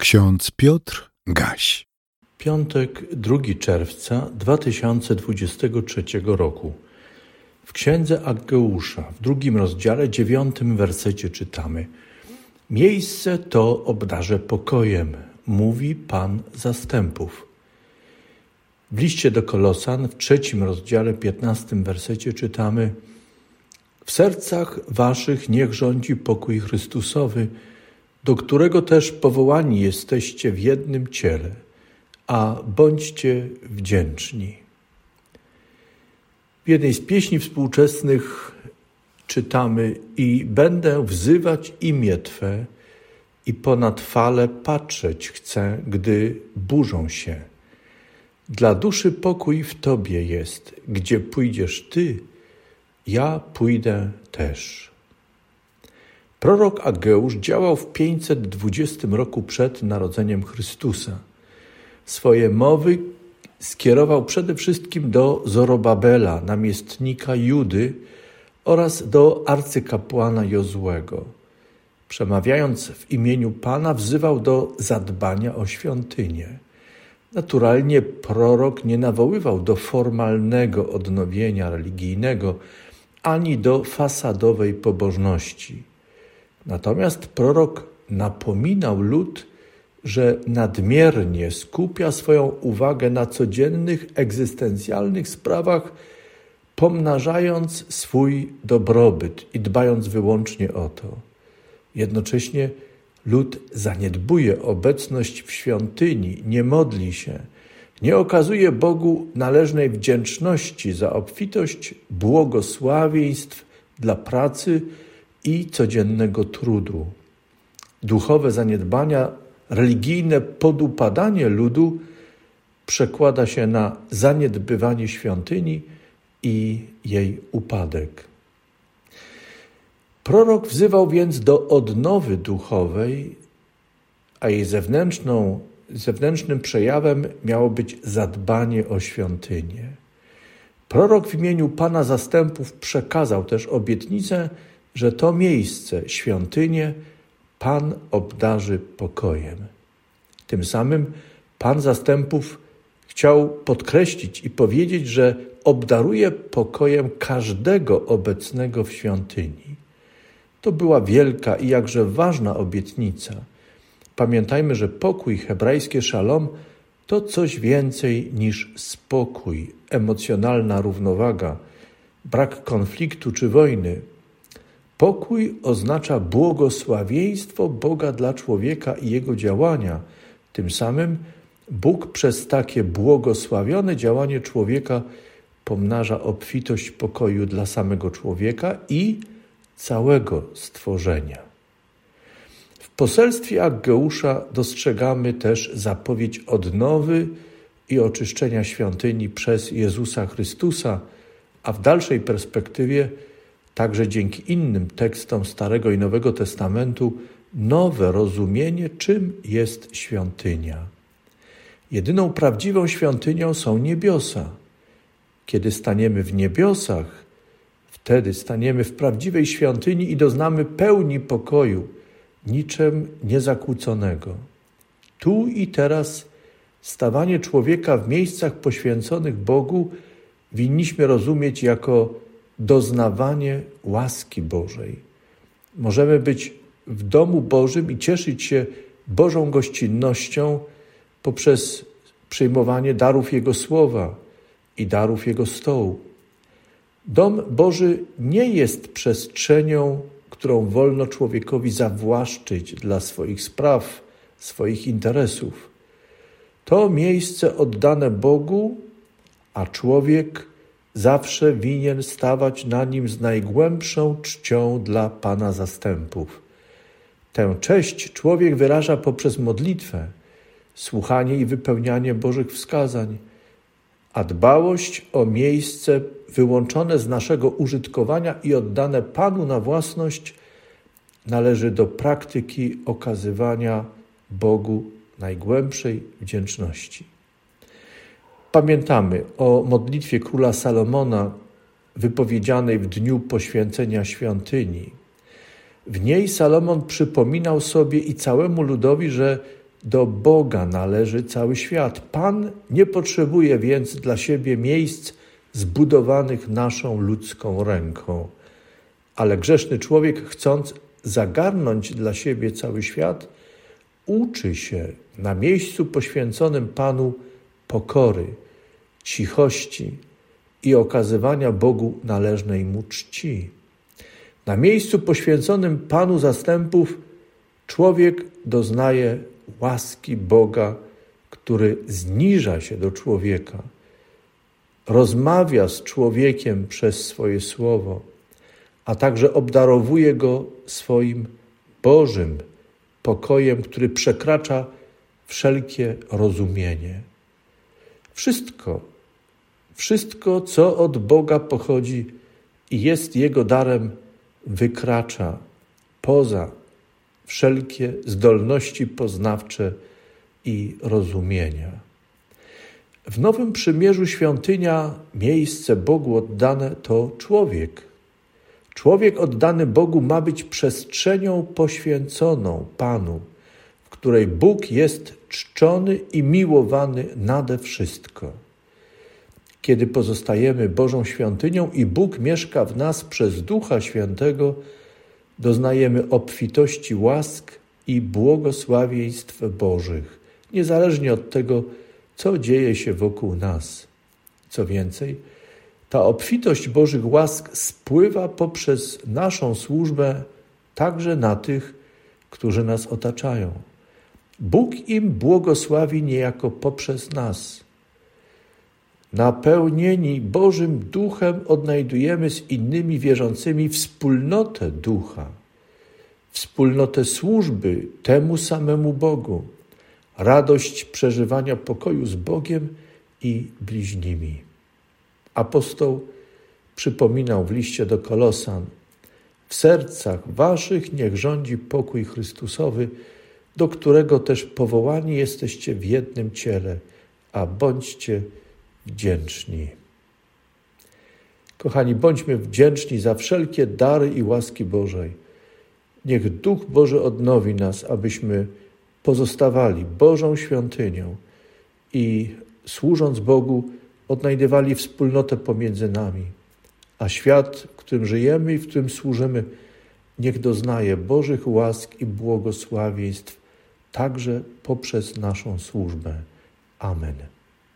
Ksiądz Piotr Gaś. Piątek, 2 czerwca 2023 roku. W księdze Aggeusza, w drugim rozdziale, dziewiątym wersecie czytamy: Miejsce to obdarzę pokojem, mówi Pan zastępów. W liście do Kolosan, w trzecim rozdziale, piętnastym wersecie czytamy: W sercach waszych niech rządzi pokój Chrystusowy do którego też powołani jesteście w jednym ciele, a bądźcie wdzięczni. W jednej z pieśni współczesnych czytamy: I będę wzywać imię Twe, i ponad fale patrzeć chcę, gdy burzą się. Dla duszy pokój w Tobie jest, gdzie pójdziesz Ty, ja pójdę też. Prorok Ageusz działał w 520 roku przed narodzeniem Chrystusa. Swoje mowy skierował przede wszystkim do Zorobabela, namiestnika Judy oraz do arcykapłana Jozłego. Przemawiając w imieniu Pana, wzywał do zadbania o świątynię. Naturalnie prorok nie nawoływał do formalnego odnowienia religijnego ani do fasadowej pobożności. Natomiast prorok napominał lud, że nadmiernie skupia swoją uwagę na codziennych, egzystencjalnych sprawach, pomnażając swój dobrobyt i dbając wyłącznie o to. Jednocześnie lud zaniedbuje obecność w świątyni, nie modli się, nie okazuje Bogu należnej wdzięczności za obfitość błogosławieństw dla pracy, i codziennego trudu. Duchowe zaniedbania, religijne podupadanie ludu przekłada się na zaniedbywanie świątyni i jej upadek. Prorok wzywał więc do odnowy duchowej, a jej zewnętrzną, zewnętrznym przejawem miało być zadbanie o świątynię. Prorok w imieniu Pana Zastępów przekazał też obietnicę, że to miejsce, świątynię, Pan obdarzy pokojem. Tym samym Pan zastępów chciał podkreślić i powiedzieć, że obdaruje pokojem każdego obecnego w świątyni. To była wielka i jakże ważna obietnica. Pamiętajmy, że pokój, hebrajskie szalom, to coś więcej niż spokój, emocjonalna równowaga, brak konfliktu czy wojny, Pokój oznacza błogosławieństwo Boga dla człowieka i jego działania. Tym samym Bóg przez takie błogosławione działanie człowieka pomnaża obfitość pokoju dla samego człowieka i całego stworzenia. W poselstwie Aggeusza dostrzegamy też zapowiedź odnowy i oczyszczenia świątyni przez Jezusa Chrystusa, a w dalszej perspektywie także dzięki innym tekstom Starego i Nowego Testamentu, nowe rozumienie, czym jest świątynia. Jedyną prawdziwą świątynią są niebiosa. Kiedy staniemy w niebiosach, wtedy staniemy w prawdziwej świątyni i doznamy pełni pokoju, niczym niezakłóconego. Tu i teraz stawanie człowieka w miejscach poświęconych Bogu winniśmy rozumieć jako doznawanie łaski Bożej. Możemy być w domu Bożym i cieszyć się Bożą gościnnością poprzez przyjmowanie darów Jego słowa i darów Jego stołu. Dom Boży nie jest przestrzenią, którą wolno człowiekowi zawłaszczyć dla swoich spraw, swoich interesów. To miejsce oddane Bogu, a człowiek zawsze winien stawać na nim z najgłębszą czcią dla Pana zastępów. Tę cześć człowiek wyraża poprzez modlitwę, słuchanie i wypełnianie Bożych wskazań, a dbałość o miejsce wyłączone z naszego użytkowania i oddane Panu na własność należy do praktyki okazywania Bogu najgłębszej wdzięczności. Pamiętamy o modlitwie króla Salomona wypowiedzianej w dniu poświęcenia świątyni. W niej Salomon przypominał sobie i całemu ludowi, że do Boga należy cały świat. Pan nie potrzebuje więc dla siebie miejsc zbudowanych naszą ludzką ręką. Ale grzeszny człowiek, chcąc zagarnąć dla siebie cały świat, uczy się na miejscu poświęconym Panu pokory, cichości i okazywania Bogu należnej mu czci. Na miejscu poświęconym Panu zastępów człowiek doznaje łaski Boga, który zniża się do człowieka, rozmawia z człowiekiem przez swoje słowo, a także obdarowuje go swoim Bożym pokojem, który przekracza wszelkie rozumienie. Wszystko, wszystko, co od Boga pochodzi i jest Jego darem, wykracza poza wszelkie zdolności poznawcze i rozumienia. W Nowym Przymierzu świątynia, miejsce Bogu oddane to człowiek. Człowiek oddany Bogu ma być przestrzenią poświęconą Panu, której Bóg jest czczony i miłowany nade wszystko. Kiedy pozostajemy Bożą świątynią i Bóg mieszka w nas przez Ducha Świętego, doznajemy obfitości łask i błogosławieństw Bożych, niezależnie od tego, co dzieje się wokół nas. Co więcej, ta obfitość Bożych łask spływa poprzez naszą służbę także na tych, którzy nas otaczają. Bóg im błogosławi niejako poprzez nas. Napełnieni Bożym Duchem odnajdujemy z innymi wierzącymi wspólnotę Ducha, wspólnotę służby temu samemu Bogu, radość przeżywania pokoju z Bogiem i bliźnimi. Apostoł przypominał w liście do Kolosan: W sercach waszych niech rządzi pokój Chrystusowy, do którego też powołani jesteście w jednym ciele, a bądźcie wdzięczni. Kochani, bądźmy wdzięczni za wszelkie dary i łaski Bożej. Niech Duch Boży odnowi nas, abyśmy pozostawali Bożą świątynią i służąc Bogu, odnajdywali wspólnotę pomiędzy nami. A świat, w którym żyjemy i w którym służymy, niech doznaje Bożych łask i błogosławieństw także poprzez naszą służbę. Amen.